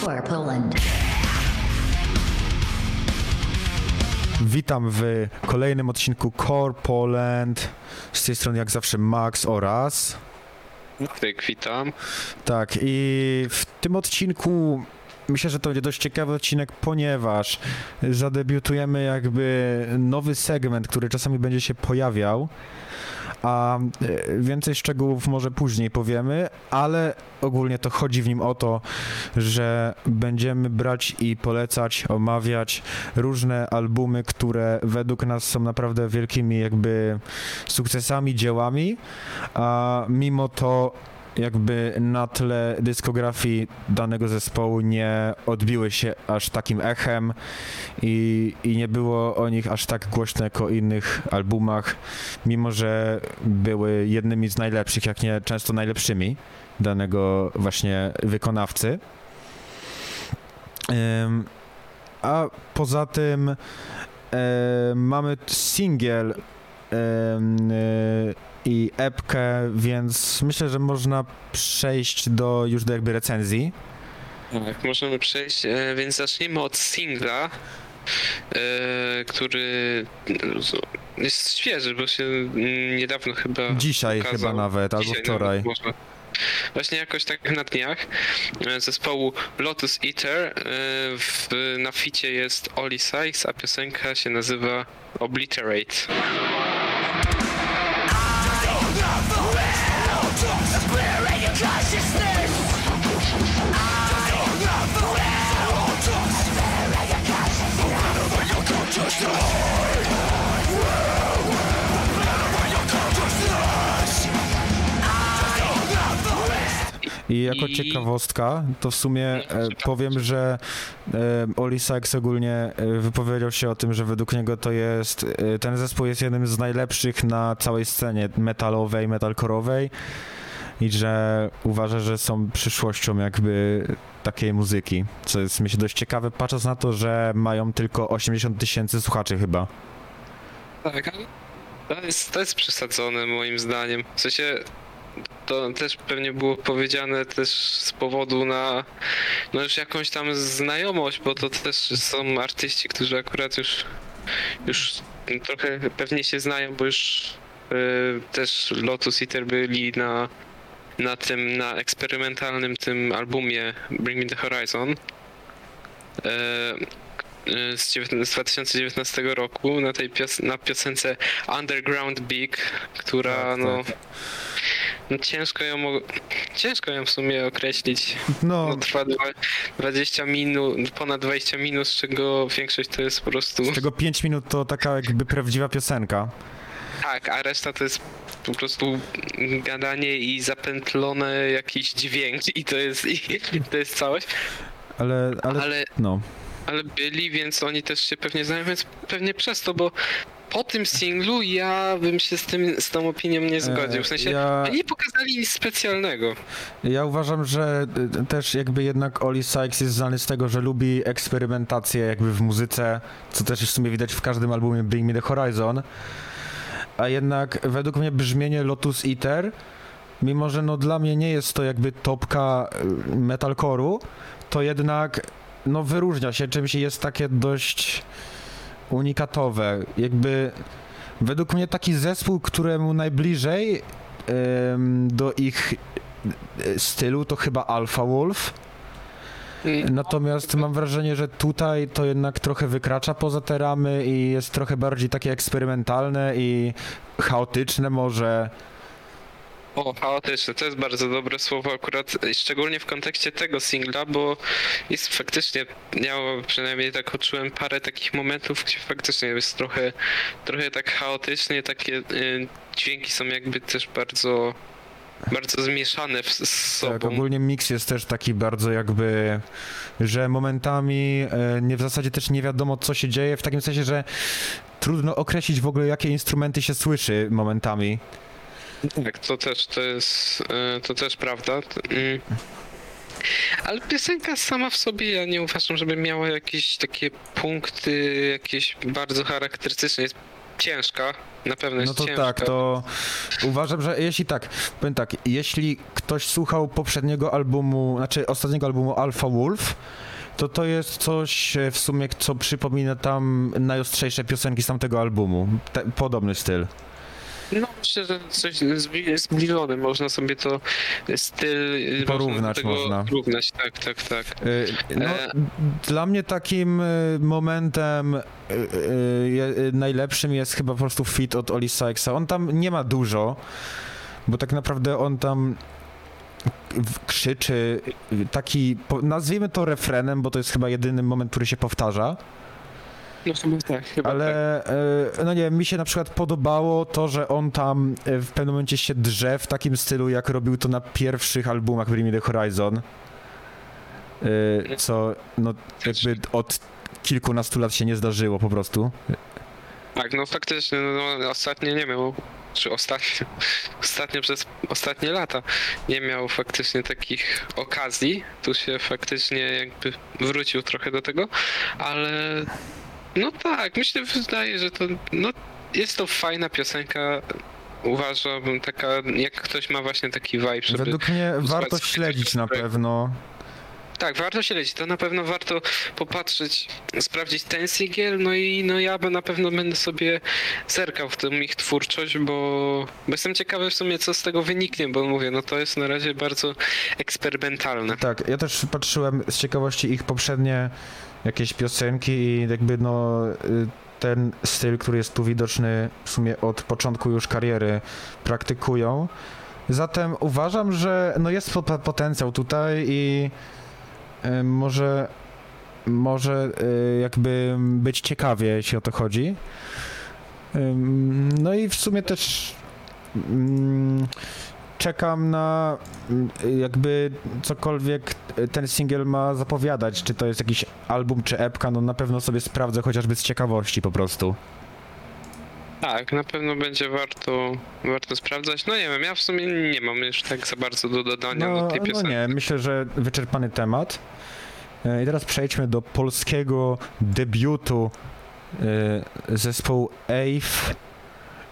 For Poland. Witam w kolejnym odcinku Core Poland. Z tej strony jak zawsze Max oraz... Tak, witam. Tak, i w tym odcinku myślę, że to będzie dość ciekawy odcinek, ponieważ zadebiutujemy jakby nowy segment, który czasami będzie się pojawiał, a e, więcej szczegółów może później powiemy, ale ogólnie to chodzi w nim o to, że będziemy brać i polecać, omawiać różne albumy, które według nas są naprawdę wielkimi jakby sukcesami, dziełami, a mimo to jakby na tle dyskografii danego zespołu nie odbiły się aż takim echem i, i nie było o nich aż tak głośno jak o innych albumach, mimo że były jednymi z najlepszych, jak nie często najlepszymi danego właśnie wykonawcy. Ym, a poza tym e, mamy singiel i epkę, więc myślę, że można przejść do już do jakby recenzji. Tak, możemy przejść, e, więc zaczniemy od singla, e, który no, jest świeży, bo się niedawno chyba Dzisiaj ukazał. chyba nawet, albo Dzisiaj wczoraj. nawet. Właśnie jakoś tak na dniach e, zespołu Lotus Eater w, na ficie jest Oli Sykes, a piosenka się nazywa Obliterate. I jako I- ciekawostka, to w sumie e, powiem, że e, Oli Sykes ogólnie e, wypowiedział się o tym, że według niego to jest, e, ten zespół jest jednym z najlepszych na całej scenie metalowej, metalkorowej i że uważa, że są przyszłością jakby takiej muzyki, co jest myślę dość ciekawe, patrząc na to, że mają tylko 80 tysięcy słuchaczy chyba. Tak, ale to jest, to jest przesadzone moim zdaniem. W sensie to też pewnie było powiedziane też z powodu na no już jakąś tam znajomość, bo to też są artyści, którzy akurat już już trochę pewnie się znają, bo już y, też Lotus Eater byli na na tym, na eksperymentalnym tym albumie Bring Me The Horizon. E, y, z, dziewiętna- z 2019 roku na tej pios- na piosence Underground Big, która Tak, no, tak. no ciężko ją ciężko ją w sumie określić. No, No, trwa dwa- 20 minut, ponad 20 minut, z czego większość to jest po prostu z tego 5 minut to taka jakby prawdziwa piosenka. tak, a reszta to jest po prostu gadanie i zapętlone jakiś dźwięk i to jest i to jest całość. Ale, ale, Ale no. Ale byli, więc oni też się pewnie znają, więc pewnie przez to, bo po tym singlu ja bym się z, tym, z tą opinią nie zgodził. W sensie E, ja, nie pokazali nic specjalnego. ja uważam, że y, też jakby jednak Oli Sykes jest znany z tego, że lubi eksperymentację jakby w muzyce, co też w sumie widać w każdym albumie Bring Me The Horizon. A jednak według mnie brzmienie Lotus Eater, mimo że no dla mnie nie jest to jakby topka y, metalcore'u, to jednak no wyróżnia się czymś i jest takie dość unikatowe. Jakby według mnie taki zespół, któremu najbliżej em, do ich e, stylu to chyba Alpha Wolf. Natomiast mam wrażenie, że tutaj to jednak trochę wykracza poza te ramy i jest trochę bardziej takie eksperymentalne i chaotyczne może. O, chaotyczne, to jest bardzo dobre słowo akurat, szczególnie w kontekście tego singla, bo jest faktycznie, miało przynajmniej tak odczułem parę takich momentów, gdzie faktycznie jest trochę, trochę tak chaotycznie, takie y, dźwięki są jakby też bardzo, bardzo zmieszane w, z sobą. Tak, ogólnie mix jest też taki bardzo jakby, że momentami e, nie w zasadzie też nie wiadomo co się dzieje, w takim sensie, że trudno określić w ogóle jakie instrumenty się słyszy momentami. Tak, to też, to jest, e, to też prawda. Mm. Ale piosenka sama w sobie, ja nie uważam, żeby miała jakieś takie punkty, jakieś bardzo charakterystyczne. Jest ciężka, Na pewno jest No to ciężka. tak, to uważam, że jeśli tak, powiem tak, jeśli ktoś słuchał poprzedniego albumu, znaczy ostatniego albumu Alpha Wolf, to to jest coś e, w sumie, co przypomina tam najostrzejsze piosenki z tamtego albumu. Te, podobny styl. No myślę, że coś zbli- zbliżone, można sobie to styl... y, Porównać można. Porównać, tak, tak, tak. E, No, E. Dla mnie takim e, momentem e, najlepszym jest chyba po prostu fit od Oli Sykesa. On tam nie ma dużo, bo tak naprawdę on tam w- krzyczy taki, po- nazwijmy to refrenem, bo to jest chyba jedyny moment, który się powtarza, No chyba tak, chyba tak. ale e, no nie wiem, mi się na przykład podobało to, że on tam e, w pewnym momencie się drze w takim stylu, jak robił to na pierwszych albumach Bring Me The Horizon, E, co no jakby od kilkunastu lat się nie zdarzyło po prostu. Tak, no faktycznie, no, no, ostatnio nie miał, czy ostatnio, ostatnio przez ostatnie lata nie miał faktycznie takich okazji. Tu się faktycznie jakby wrócił trochę do tego, ale no tak, myślę, wydaje, że to, no jest to fajna piosenka. Uważam, taka, jak ktoś ma właśnie taki vibe, żeby... Według mnie warto śledzić na pewno. Tak, warto śledzić, to na pewno warto popatrzeć, sprawdzić ten singiel, no i no ja na pewno będę sobie zerkał w tą ich twórczość, bo, bo jestem ciekawy w sumie co z tego wyniknie, bo mówię, no to jest na razie bardzo eksperymentalne. Tak, ja też patrzyłem z ciekawości ich poprzednie jakieś piosenki i jakby no y, ten styl, który jest tu widoczny w sumie od początku już kariery praktykują. Zatem uważam, że no jest po- potencjał tutaj i może może y, jakby być ciekawie, jeśli o to chodzi. No i w sumie też mm, czekam na mm, jakby cokolwiek ten singiel ma zapowiadać, czy to jest jakiś album, czy epka, no na pewno sobie sprawdzę chociażby z ciekawości po prostu. Tak, na pewno będzie warto, warto sprawdzać. No nie wiem, ja w sumie nie mam już tak za bardzo do dodania No, do tej no piosenki. nie, myślę, że wyczerpany temat. E, I teraz przejdźmy do polskiego debiutu e, zespołu Ave.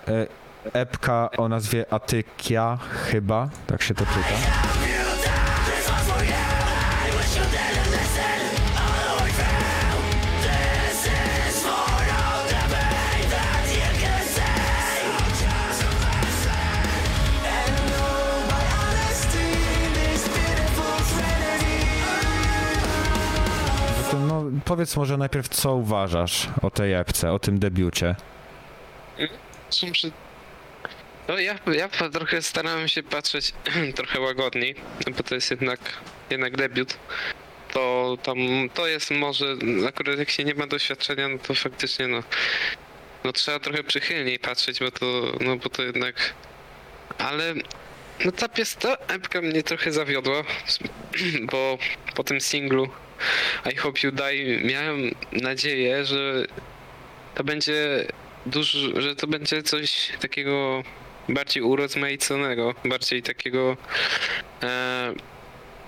E, Epka o nazwie Atykia, chyba, tak się to czyta. Powiedz może najpierw, co uważasz o tej epce, o tym debiucie. No ja, ja trochę starałem się patrzeć trochę łagodniej, no bo to jest jednak, jednak debiut. To tam, to jest może, akurat jak się nie ma doświadczenia, no to faktycznie no, no trzeba trochę przychylniej patrzeć, bo to, no bo to jednak, ale no ta pies, ta epka mnie trochę zawiodła, bo po tym singlu I Hope You Die miałem nadzieję, że to będzie dużo, że to będzie coś takiego bardziej urozmaiconego, bardziej takiego e,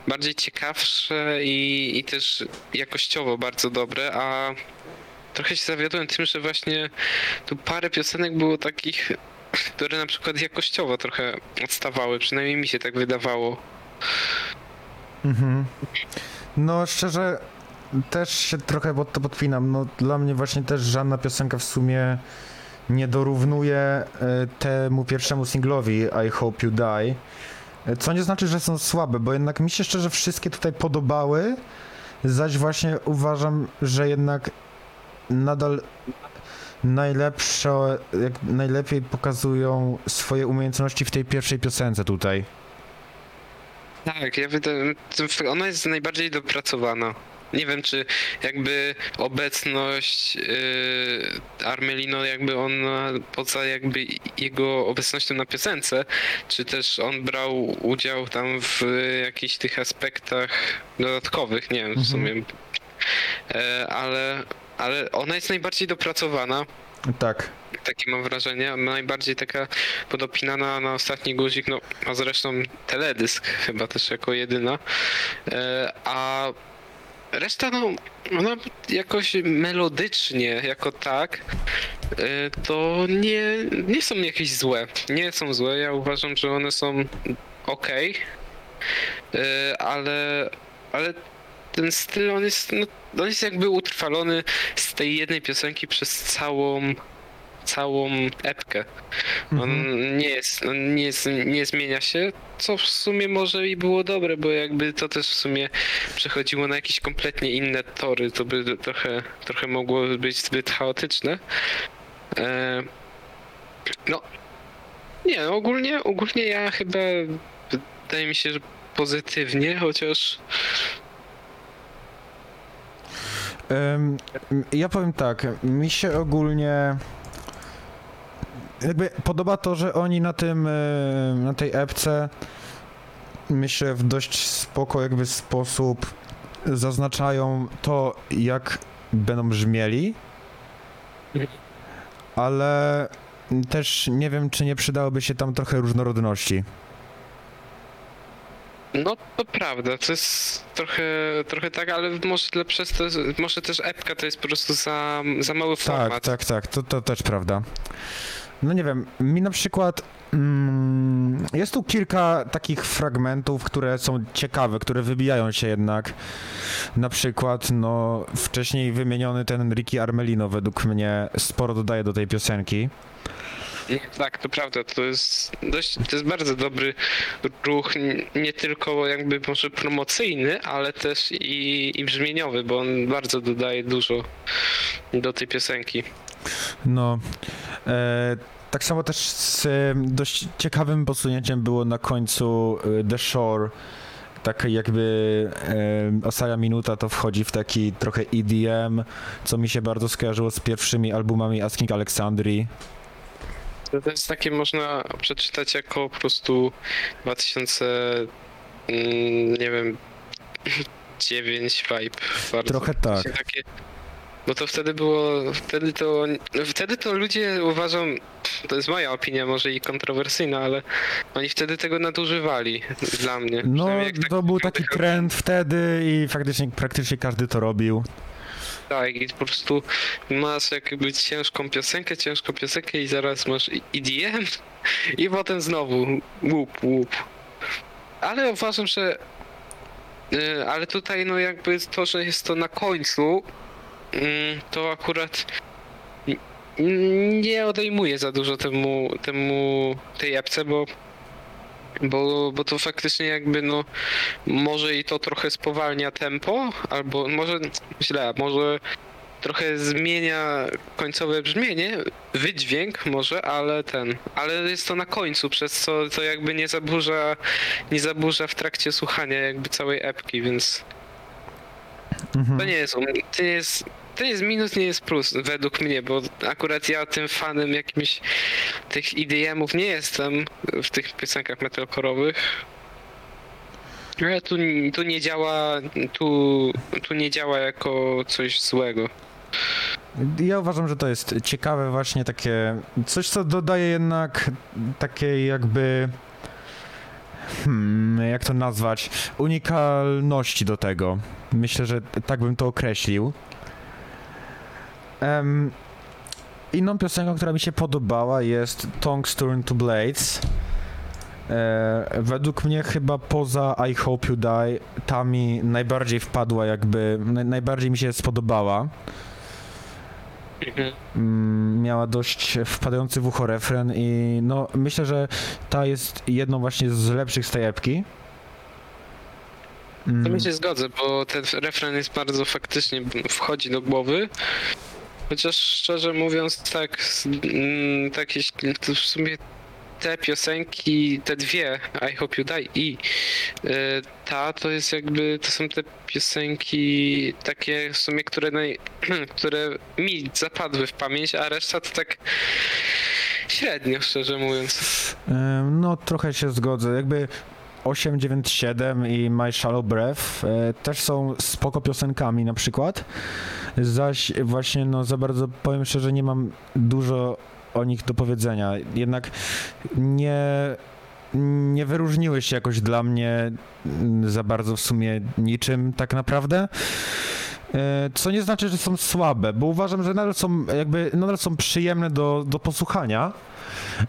bardziej ciekawsze i, i też jakościowo bardzo dobre, a trochę się zawiodłem tym, że właśnie tu parę piosenek było takich, które na przykład jakościowo trochę odstawały, przynajmniej mi się tak wydawało. Mhm. No szczerze, też się trochę pod to podpinam. No dla mnie właśnie też żadna piosenka w sumie nie dorównuje e, temu pierwszemu singlowi I Hope You Die. E, Co nie znaczy, że są słabe, bo jednak mi się szczerze wszystkie tutaj podobały, zaś właśnie uważam, że jednak nadal najlepsze, jak najlepiej pokazują swoje umiejętności w tej pierwszej piosence tutaj. Tak, ja wydaje, ona jest najbardziej dopracowana. Nie wiem, czy jakby obecność yy, Armelino, jakby ona poza jakby jego obecnością na piosence, czy też on brał udział tam w jakichś tych aspektach dodatkowych, nie wiem w Mhm. sumie. E, ale, ale ona jest najbardziej dopracowana. Tak. Takie mam wrażenie, najbardziej taka podopinana na ostatni guzik, no a zresztą teledysk chyba też jako jedyna. E, a reszta, no, ona jakoś melodycznie, jako tak, y, to nie, nie są jakieś złe. Nie są złe, ja uważam, że one są ok, ale, ale ten styl, on jest, no, on jest jakby utrwalony z tej jednej piosenki przez całą całą epkę. On Mhm. nie jest, on nie jest, nie zmienia się, co w sumie może i było dobre, bo jakby to też w sumie przechodziło na jakieś kompletnie inne tory, to by trochę, trochę mogło być zbyt chaotyczne. E, no, nie, no ogólnie, ogólnie ja chyba, wydaje mi się, że pozytywnie, chociaż ja powiem tak, mi się ogólnie jakby podoba to, że oni na tym, e, na tej epce myślę w dość spoko jakby sposób zaznaczają to, jak będą brzmieli, ale też nie wiem, czy nie przydałoby się tam trochę różnorodności. No to prawda, to jest trochę, trochę tak, ale może dla przez to, może też epka to jest po prostu za, za mały Tak, format. tak, tak, to, to też prawda. No nie wiem, mi na przykład mm, jest tu kilka takich fragmentów, które są ciekawe, które wybijają się jednak. Na przykład, no, wcześniej wymieniony ten Ricky Armelino według mnie sporo dodaje do tej piosenki. Tak, to prawda, to jest dość, to jest bardzo dobry ruch, nie tylko jakby może promocyjny, ale też i, i brzmieniowy, bo on bardzo dodaje dużo do tej piosenki. No, tak samo też z e, dość ciekawym posunięciem było na końcu e, The Shore. Tak jakby e, Osaya Minuta to wchodzi w taki trochę EDM, co mi się bardzo skojarzyło z pierwszymi albumami Asking Alexandrii. To jest takie można przeczytać jako po prostu 2000, mm, nie wiem, 9 vibe. Bardzo. Trochę tak. Takie, bo to wtedy było, wtedy to, wtedy to ludzie uważam, to jest moja opinia może i kontrowersyjna, ale oni wtedy tego nadużywali dla mnie. No, tak to był taki tylko- trend wtedy i faktycznie praktycznie każdy to robił. Tak, i po prostu masz jakby ciężką piosenkę, ciężką piosenkę i zaraz masz EDM i potem znowu łup, łup. Ale uważam, że y, ale tutaj no jakby to, że jest to na końcu, to akurat nie odejmuje za dużo temu, temu tej epce, bo bo, bo to faktycznie jakby no może i to trochę spowalnia tempo, albo może źle, może trochę zmienia końcowe brzmienie, wydźwięk może, ale ten, ale jest to na końcu, przez co to jakby nie zaburza, nie zaburza w trakcie słuchania jakby całej epki, więc Mhm. to nie jest, to nie jest, to jest minus, nie jest plus, według mnie, bo akurat ja tym fanem jakimś tych EDM-ów nie jestem w tych piosenkach metalcore'owych. Ale tu, tu nie działa, tu, tu nie działa jako coś złego. Ja uważam, że to jest ciekawe właśnie takie, coś co dodaje jednak takiej jakby, hmm, jak to nazwać, unikalności do tego. Myślę, że tak bym to określił. Em, inną piosenką, która mi się podobała jest Tongues Turn to Blades. E, według mnie chyba poza I Hope You Die ta mi najbardziej wpadła jakby, naj, najbardziej mi się spodobała. Mm, miała dość wpadający w ucho refren i no myślę, że ta jest jedną właśnie z lepszych z tej epki. To Mm, mi się zgodzę, bo ten refren jest bardzo faktycznie wchodzi do głowy. Chociaż szczerze mówiąc, tak, mm, tak to w sumie te piosenki, te dwie, I Hope You Die i y, ta, to jest jakby, to są te piosenki takie w sumie, które, naj, które mi zapadły w pamięć, a reszta to tak średnio, szczerze mówiąc. no trochę się zgodzę, jakby 897 i My Shallow Breath e, też są spoko piosenkami na przykład, zaś właśnie no za bardzo powiem szczerze nie mam dużo o nich do powiedzenia, jednak nie nie wyróżniły się jakoś dla mnie za bardzo w sumie niczym tak naprawdę. E, Co nie znaczy, że są słabe, bo uważam, że nadal są jakby nadal są przyjemne do, do posłuchania,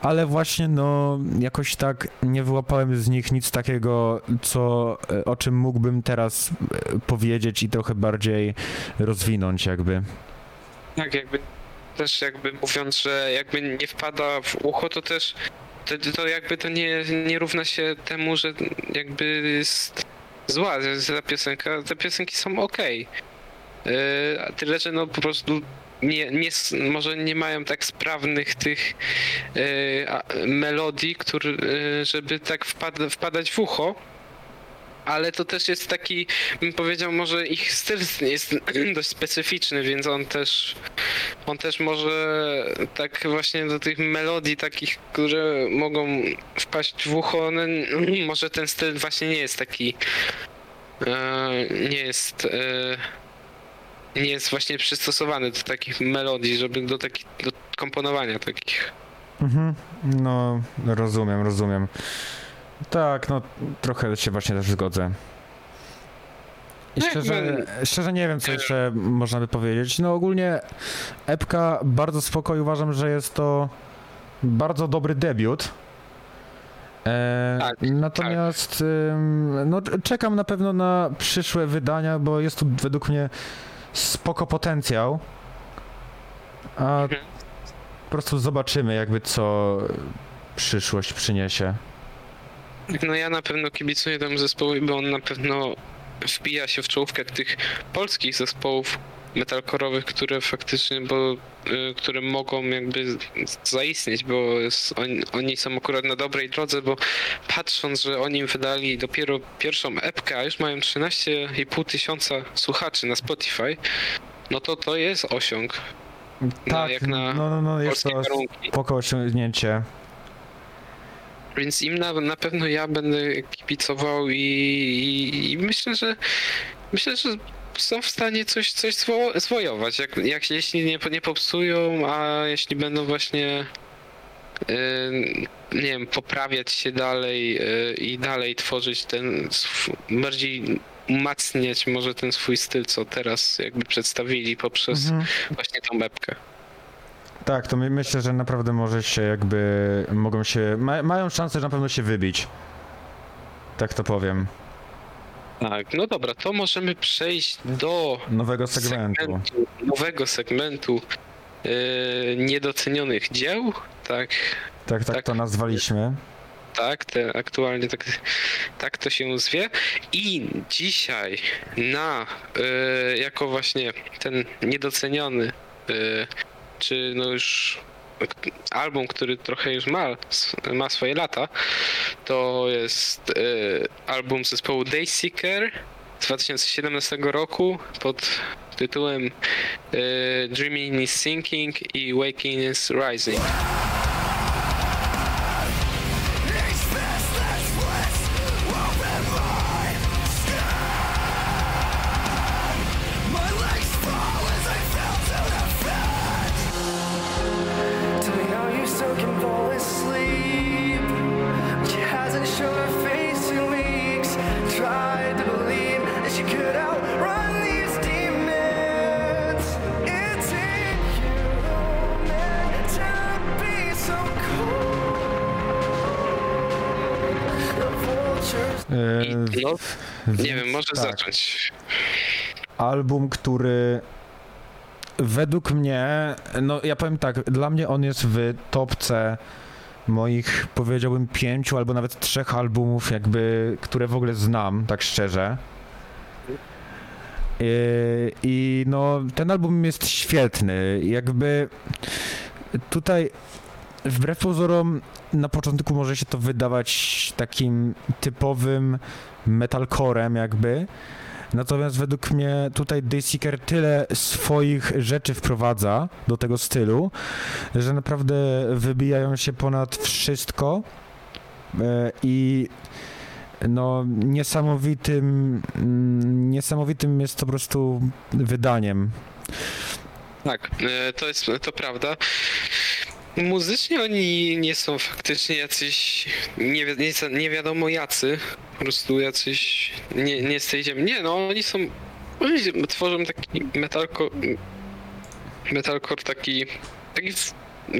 ale właśnie no jakoś tak nie wyłapałem z nich nic takiego, co e, o czym mógłbym teraz e, powiedzieć i trochę bardziej rozwinąć jakby. Tak, jakby też jakby mówiąc, że jakby nie wpada w ucho, to też to, to jakby to nie, nie równa się temu, że jakby jest zła ta piosenka. Te piosenki są okej. A tyle, że no po prostu nie, nie, może nie mają tak sprawnych tych yy, melodii, który, yy, żeby tak wpad, wpadać w ucho. Ale to też jest taki, bym powiedział, może ich styl jest dość specyficzny, więc on też on też może tak właśnie do tych melodii takich, które mogą wpaść w ucho, one, może ten styl właśnie nie jest taki e, nie jest e, nie jest właśnie przystosowany do takich melodii, żeby do takich do komponowania takich. Mhm. No, rozumiem, rozumiem. Tak, no trochę się właśnie też zgodzę. I No szczerze, szczerze nie wiem, co jeszcze można by powiedzieć. No ogólnie epka bardzo spoko i uważam, że jest to bardzo dobry debiut. E, Tak, natomiast ym, no, czekam na pewno na przyszłe wydania, bo jest tu według mnie spoko potencjał. A Mhm. po prostu zobaczymy jakby co przyszłość przyniesie. No ja na pewno kibicuję temu zespołowi, bo on na pewno wbija się w czołówkę tych polskich zespołów metalkorowych, które faktycznie, bo y, które mogą jakby zaistnieć, bo oni, oni są akurat na dobrej drodze, bo patrząc, że oni wydali dopiero pierwszą epkę, a już mają 13,5 tysiąca słuchaczy na Spotify, no to to jest osiąg. Tak, jak na no, no, no jest to spoko osiągnięcie. Więc im na, na pewno ja będę kibicował i, i, i myślę, że myślę, że są w stanie coś, coś zwo, zwojować. Jak, jak jeśli nie, nie popsują, a jeśli będą właśnie yy, nie wiem, poprawiać się dalej yy, i dalej tworzyć ten sw- bardziej umacniać może ten swój styl, co teraz jakby przedstawili poprzez Mhm. właśnie tą webkę. Tak, to my, myślę, że naprawdę może się jakby mogą się. Ma, mają szansę, że na pewno się wybić. Tak to powiem. Tak, no dobra, to możemy przejść do Nowego segmentu. nowego segmentu yy, niedocenionych dzieł, tak, Tak, tak tak. to nazwaliśmy. tak, te, aktualnie tak, tak to się zwie. I dzisiaj na, yy, jako właśnie ten niedoceniony, yy, czy no już album, który trochę już ma, ma swoje lata, to jest yy, album zespołu Dayseeker z 2017 roku pod tytułem yy, Dreaming is Sinking i Waking is Rising. Zacząć. Album, który według mnie, no ja powiem tak, dla mnie on jest w topce moich, powiedziałbym, pięciu albo nawet trzech albumów, jakby, które w ogóle znam, tak szczerze. I, I no, ten album jest świetny. Jakby tutaj, wbrew pozorom, na początku może się to wydawać takim typowym metalcorem, jakby. Natomiast według mnie tutaj Dayseeker tyle swoich rzeczy wprowadza do tego stylu, że naprawdę wybijają się ponad wszystko e, i no niesamowitym mm, niesamowitym jest to po prostu wydaniem. Tak, e, to jest to prawda. Muzycznie oni nie są faktycznie jacyś nie, wi- nie, nie wiadomo jacy, po prostu jacyś nie, nie z tej ziemi. Nie no, oni są, oni tworzą taki metalcore, metalcore taki, taki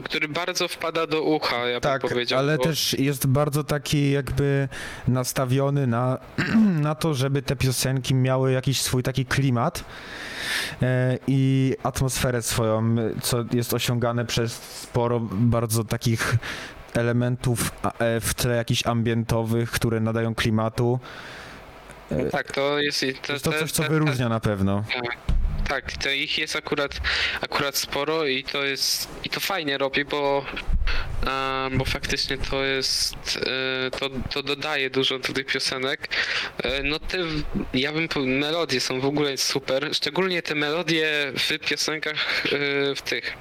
który bardzo wpada do ucha, ja Tak, bym powiedział. ale bo- też jest bardzo taki jakby nastawiony na, na to, żeby te piosenki miały jakiś swój taki klimat e, i atmosferę swoją, co jest osiągane przez sporo bardzo takich elementów e, w tle jakichś ambientowych, które nadają klimatu. E, Tak, to jest... To, to te- coś, co wyróżnia na pewno. Tak, to ich jest akurat, akurat sporo i to jest i to fajnie robi, bo, e, bo faktycznie to jest e, to, to dodaje dużo do tych piosenek. E, no te ja bym melodie są w ogóle super, szczególnie te melodie w piosenkach e, w tych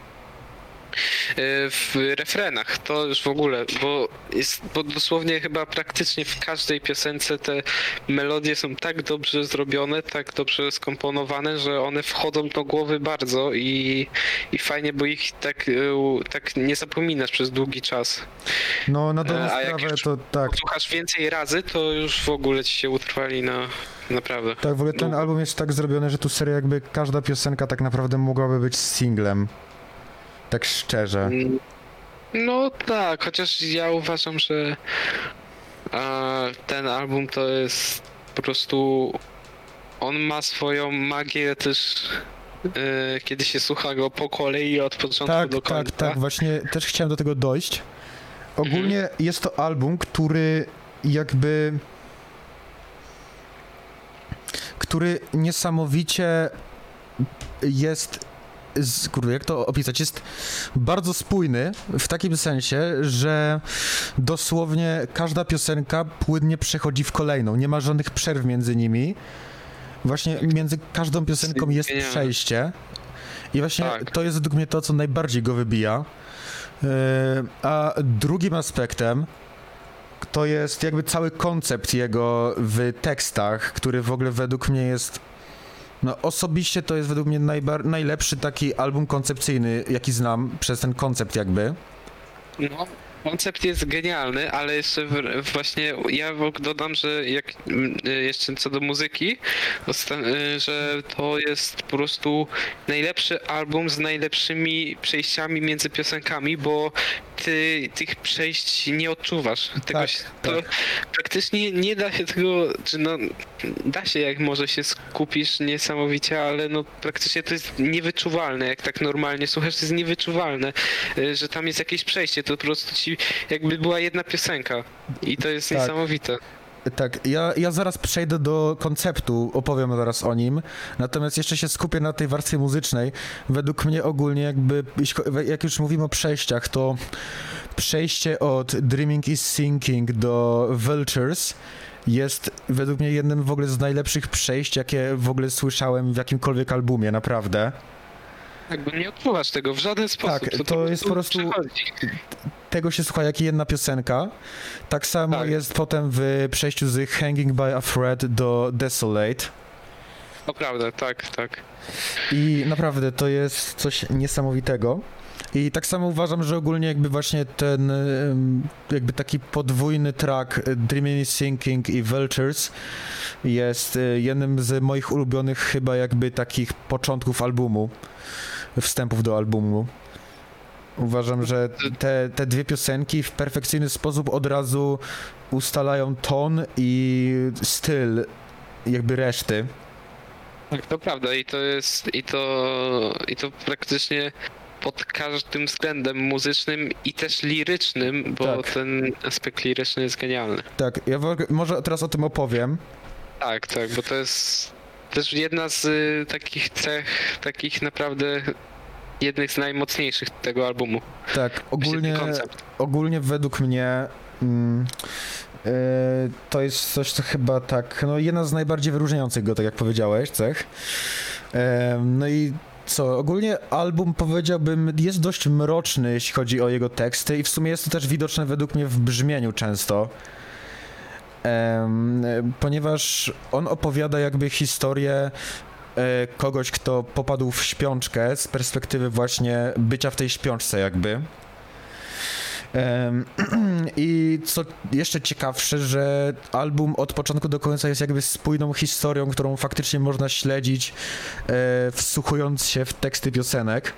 w refrenach, to już w ogóle, bo jest, bo dosłownie chyba praktycznie w każdej piosence te melodie są tak dobrze zrobione, tak dobrze skomponowane, że one wchodzą do głowy bardzo i, i fajnie, bo ich tak, e, tak nie zapominasz przez długi czas. No na dobrą E, sprawę już to tak. Słuchasz więcej razy, to już w ogóle ci się utrwali na naprawdę. Tak, w ogóle ten No. album jest tak zrobiony, że tu serio jakby każda piosenka tak naprawdę mogłaby być singlem. Tak szczerze. No tak, chociaż ja uważam, że a, ten album to jest po prostu. On ma swoją magię też. e, kiedy się słucha go po kolei od początku Tak, do końca. tak, tak, właśnie też chciałem do tego dojść. Ogólnie Mhm. jest to album, który jakby. który niesamowicie jest. Z, kurde, jak to opisać? Jest bardzo spójny w takim sensie, że dosłownie każda piosenka płynnie przechodzi w kolejną. Nie ma żadnych przerw między nimi. Właśnie między każdą piosenką jest przejście. I właśnie Tak. to jest według mnie to, co najbardziej go wybija. Yy, A drugim aspektem to jest jakby cały koncept jego w tekstach, który w ogóle według mnie jest. No osobiście to jest według mnie najlepszy taki album koncepcyjny, jaki znam, przez ten koncept jakby. No, koncept jest genialny, ale jeszcze właśnie ja dodam, że jak jeszcze co do muzyki, że to jest po prostu najlepszy album z najlepszymi przejściami między piosenkami, bo ty tych przejść nie odczuwasz. Tego Tak, się, to tak. praktycznie nie da się tego, czy no da się jak może się skupisz niesamowicie, ale no praktycznie to jest niewyczuwalne, jak tak normalnie słuchasz, to jest niewyczuwalne, y, że tam jest jakieś przejście, to po prostu ci jakby była jedna piosenka i to jest Tak. niesamowite. Tak, ja, ja zaraz przejdę do konceptu, opowiem zaraz o nim, natomiast jeszcze się skupię na tej warstwie muzycznej. Według mnie ogólnie jakby, jak już mówimy o przejściach, to przejście od Dreaming is Sinking do Vultures jest według mnie jednym w ogóle z najlepszych przejść, jakie w ogóle słyszałem w jakimkolwiek albumie, naprawdę. Bo nie odczuwasz tego w żaden sposób. Tak, to jest po prostu- przechodzi. Tego się słucha jak jedna piosenka. Tak samo Tak. jest potem w przejściu z Hanging by a Thread do Desolate. Naprawdę, tak, tak. I naprawdę to jest coś niesamowitego. I tak samo uważam, że ogólnie jakby właśnie ten jakby taki podwójny track e, Dreaming is Sinking i Vultures jest e, jednym z moich ulubionych chyba jakby takich początków albumu, wstępów do albumu. Uważam, że te, te dwie piosenki w perfekcyjny sposób od razu ustalają ton i styl jakby reszty. Tak, to prawda i to jest, i to, i to praktycznie pod każdym względem muzycznym i też lirycznym, bo Tak. ten aspekt liryczny jest genialny. Tak, ja może teraz o tym opowiem. Tak, tak, bo to jest też jedna z y, takich cech, takich naprawdę jednych z najmocniejszych tego albumu. Tak, ogólnie, ogólnie według mnie mm, e, to jest coś, co chyba tak, no jedna z najbardziej wyróżniających go, tak jak powiedziałeś, cech. E, no i co, ogólnie album powiedziałbym jest dość mroczny, jeśli chodzi o jego teksty i w sumie jest to też widoczne według mnie w brzmieniu często. Ponieważ on opowiada jakby historię e, kogoś, kto popadł w śpiączkę z perspektywy właśnie bycia w tej śpiączce jakby. I co jeszcze ciekawsze, że album od początku do końca jest jakby spójną historią, którą faktycznie można śledzić, e, wsłuchując się w teksty piosenek.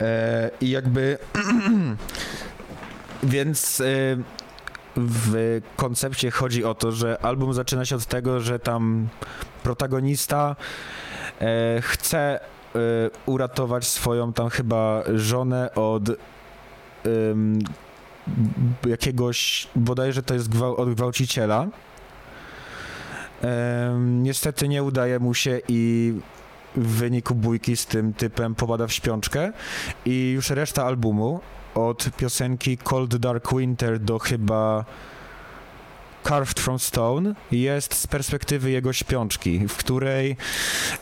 E, I jakby. Więc w koncepcie chodzi o to, że album zaczyna się od tego, że tam protagonista e, chce e, uratować swoją tam chyba żonę od b- jakiegoś, bodajże to jest gwał, od gwałciciela. Niestety nie udaje mu się i w wyniku bójki z tym typem popada w śpiączkę i już reszta albumu od piosenki Cold Dark Winter do chyba Carved from Stone jest z perspektywy jego śpiączki, w której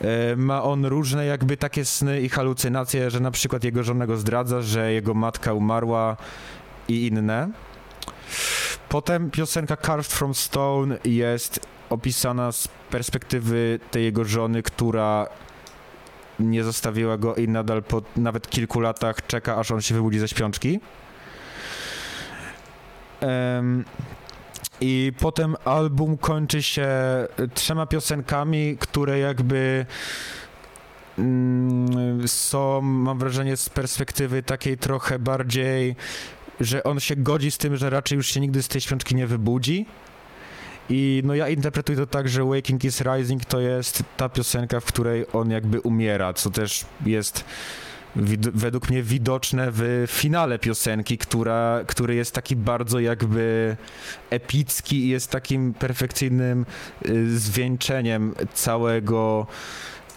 e, ma on różne jakby takie sny i halucynacje, że na przykład jego żona go zdradza, że jego matka umarła i inne. Potem piosenka Carved from Stone jest opisana z perspektywy tej jego żony, która nie zostawiła go i nadal po nawet kilku latach czeka, aż on się wybudzi ze śpiączki. Em, I potem album kończy się trzema piosenkami, które jakby mm, są, mam wrażenie, z perspektywy takiej trochę bardziej, że on się godzi z tym, że raczej już się nigdy z tej śpiączki nie wybudzi. I no ja interpretuję to tak, że Waking is Rising to jest ta piosenka, w której on jakby umiera, co też jest według mnie widoczne w finale piosenki, która, który jest taki bardzo jakby epicki i jest takim perfekcyjnym y, zwieńczeniem całego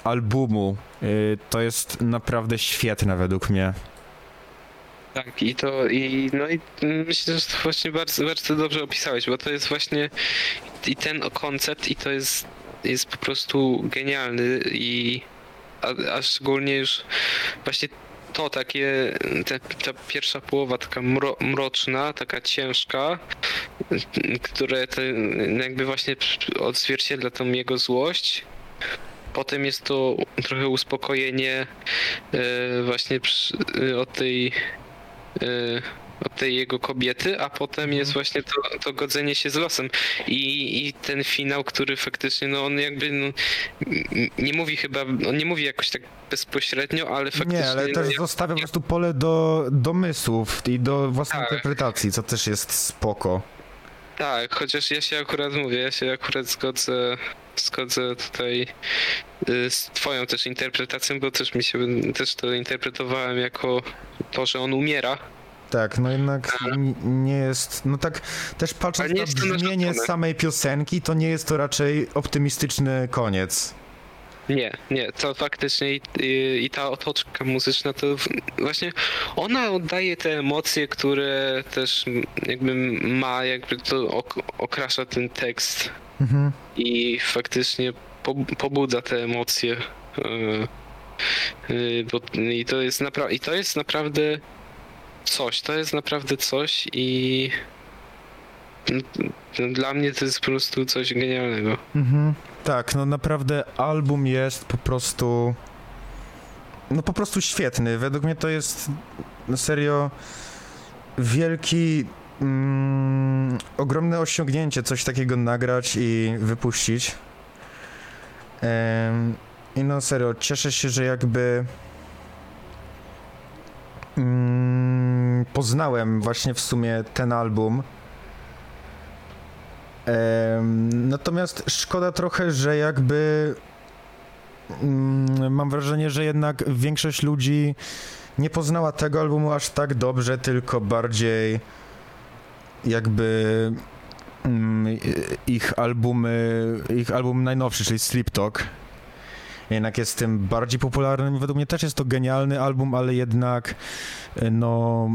albumu. Y, to jest naprawdę świetne według mnie. Tak, i to, i no i myślę, że to właśnie bardzo, bardzo dobrze opisałeś, bo to jest właśnie i ten koncept, i to jest, jest po prostu genialny i a, a szczególnie już właśnie to takie, te, ta pierwsza połowa taka mro, mroczna, taka ciężka, które to jakby właśnie odzwierciedla tą jego złość. Potem jest to trochę uspokojenie e, właśnie przy, e, od tej e, od tej jego kobiety, a potem jest właśnie to, to godzenie się z losem i, i ten finał, który faktycznie, no on jakby no, nie mówi chyba, on nie mówi jakoś tak bezpośrednio, ale faktycznie... Nie, ale no, też jak- zostawia po prostu pole do domysłów i do własnej Tak. interpretacji, co też jest spoko. Tak, chociaż ja się akurat mówię, ja się akurat zgodzę, zgodzę tutaj y, z twoją też interpretacją, bo też mi się, też to interpretowałem jako to, że on umiera. Tak, no jednak nie jest, no tak też patrząc na brzmienie samej piosenki, to nie jest to raczej optymistyczny koniec. Nie, nie, to faktycznie i, i, ta otoczka muzyczna to właśnie ona oddaje te emocje, które też jakby ma, jakby to ok, okrasza ten tekst Mhm. i faktycznie po, pobudza te emocje. Yy, yy, bo, i, to jest napra- I to jest naprawdę coś, to jest naprawdę coś i no, dla mnie to jest po prostu coś genialnego. Mhm. Tak, no naprawdę album jest po prostu. No po prostu świetny. Według mnie to jest no serio wielki, mm, ogromne osiągnięcie coś takiego nagrać i wypuścić. I no serio, cieszę się, że jakby mm, poznałem właśnie w sumie ten album. Natomiast szkoda trochę, że jakby mm, mam wrażenie, że jednak większość ludzi nie poznała tego albumu aż tak dobrze, tylko bardziej jakby mm, ich albumy, ich album najnowszy, czyli Sleep Talk. Jednak jest tym bardziej popularnym. Według mnie też jest to genialny album, ale jednak e, no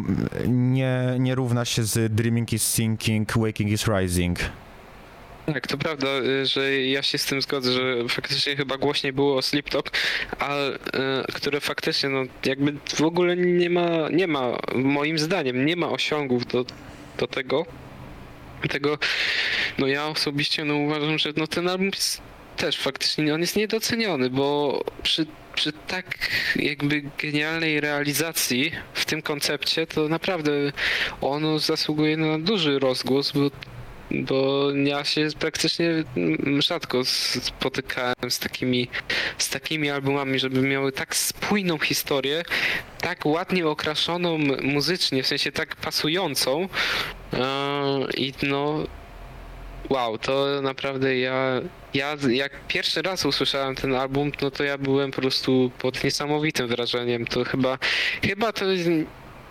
nie, nie równa się z Dreaming is Sinking, Waking is Rising. Tak, to prawda, y, że ja się z tym zgodzę, że faktycznie chyba głośniej było o Sleep Talk, ale y, które faktycznie no jakby w ogóle nie ma, nie ma, moim zdaniem, nie ma osiągów do, do tego. Tego, no ja osobiście no uważam, że no ten album jest też faktycznie, on jest niedoceniony, bo przy przy tak jakby genialnej realizacji w tym koncepcie, to naprawdę ono zasługuje na duży rozgłos, bo, bo ja się praktycznie rzadko spotykałem z takimi, z takimi albumami, żeby miały tak spójną historię, tak ładnie okraszoną muzycznie, w sensie tak pasującą. Eee, I no, wow, to naprawdę ja, ja jak pierwszy raz usłyszałem ten album, no to ja byłem po prostu pod niesamowitym wrażeniem. To chyba, chyba to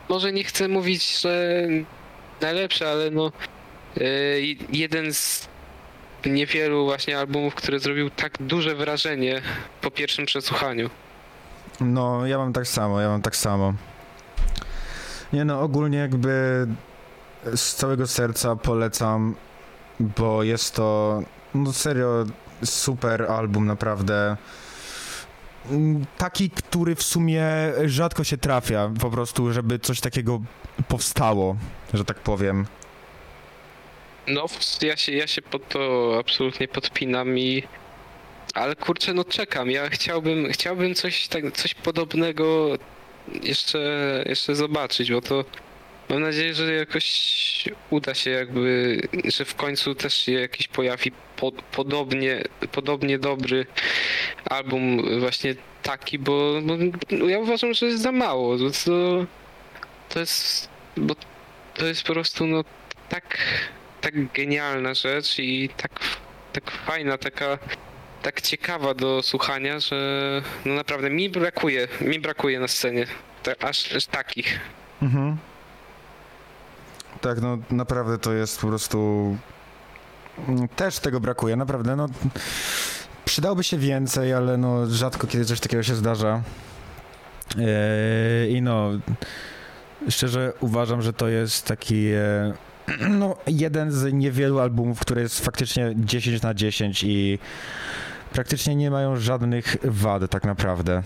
może nie chcę mówić, że najlepszy, ale no e, jeden z niewielu właśnie albumów, który zrobił tak duże wrażenie po pierwszym przesłuchaniu. No, ja mam tak samo, ja mam tak samo. Nie no, ogólnie jakby z całego serca polecam, bo jest to, no serio, super album, naprawdę. Taki, który w sumie rzadko się trafia, po prostu, żeby coś takiego powstało, że tak powiem. No, ja się, ja się pod to absolutnie podpinam i. Ale kurczę, no czekam. Ja chciałbym, chciałbym coś, tak, coś podobnego jeszcze, jeszcze zobaczyć, bo to mam nadzieję, że jakoś uda się jakby, że w końcu też się jakiś pojawi po, podobnie, podobnie dobry album właśnie taki, bo, bo ja uważam, że jest za mało. To, to, jest, bo to jest po prostu no tak tak genialna rzecz i tak, tak fajna, taka tak ciekawa do słuchania, że no naprawdę mi brakuje, mi brakuje na scenie aż, aż takich. Mhm. Tak, no naprawdę to jest po prostu. mm, Też tego brakuje, naprawdę. No, przydałoby się więcej, ale no rzadko kiedy coś takiego się zdarza. Eee, I no, szczerze uważam, że to jest taki. E, no, jeden z niewielu albumów, który jest faktycznie 10 na 10 i praktycznie nie mają żadnych wad, tak naprawdę.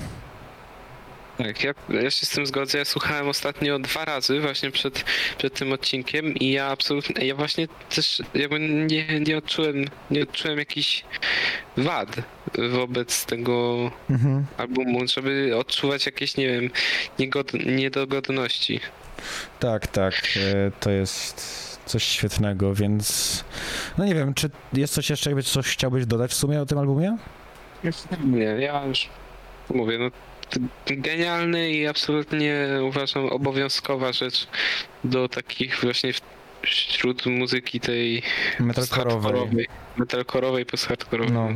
Tak, ja, ja się z tym zgodzę. Ja słuchałem ostatnio dwa razy właśnie przed, przed tym odcinkiem i ja absolutnie, ja właśnie też jakby nie, nie odczułem, nie odczułem jakichś wad wobec tego Mhm. albumu, żeby odczuwać jakieś, nie wiem, niegod, niedogodności. Tak, tak, e, to jest coś świetnego, więc no nie wiem, czy jest coś jeszcze, jakby coś chciałbyś dodać w sumie o tym albumie? Nie, ja już mówię, no genialny i absolutnie uważam obowiązkowa rzecz do takich właśnie wśród muzyki tej post-hardkorowej, metalkorowej, post-hardkorowej. No.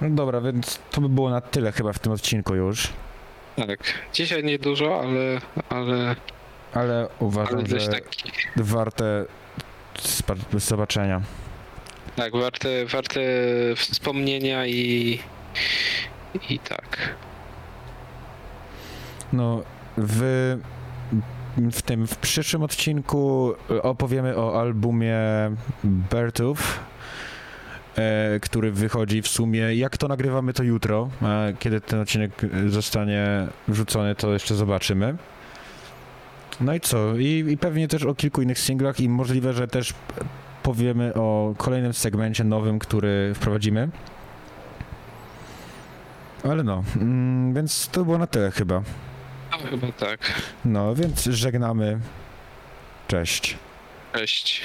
No dobra, więc to by było na tyle chyba w tym odcinku już, Tak, dzisiaj nie dużo, ale, ale, ale uważam, ale też że taki, warte spa- zobaczenia. tak, warte, warte wspomnienia i, i tak. No, w, w tym, w przyszłym odcinku opowiemy o albumie Bertów, e, który wychodzi w sumie, jak to nagrywamy to jutro, a kiedy ten odcinek zostanie wrzucony, to jeszcze zobaczymy. No i co? I, I pewnie też o kilku innych singlach i możliwe, że też powiemy o kolejnym segmencie nowym, który wprowadzimy. Ale no, mm, więc to było na tyle chyba. No, chyba tak. No, więc żegnamy. Cześć. Cześć.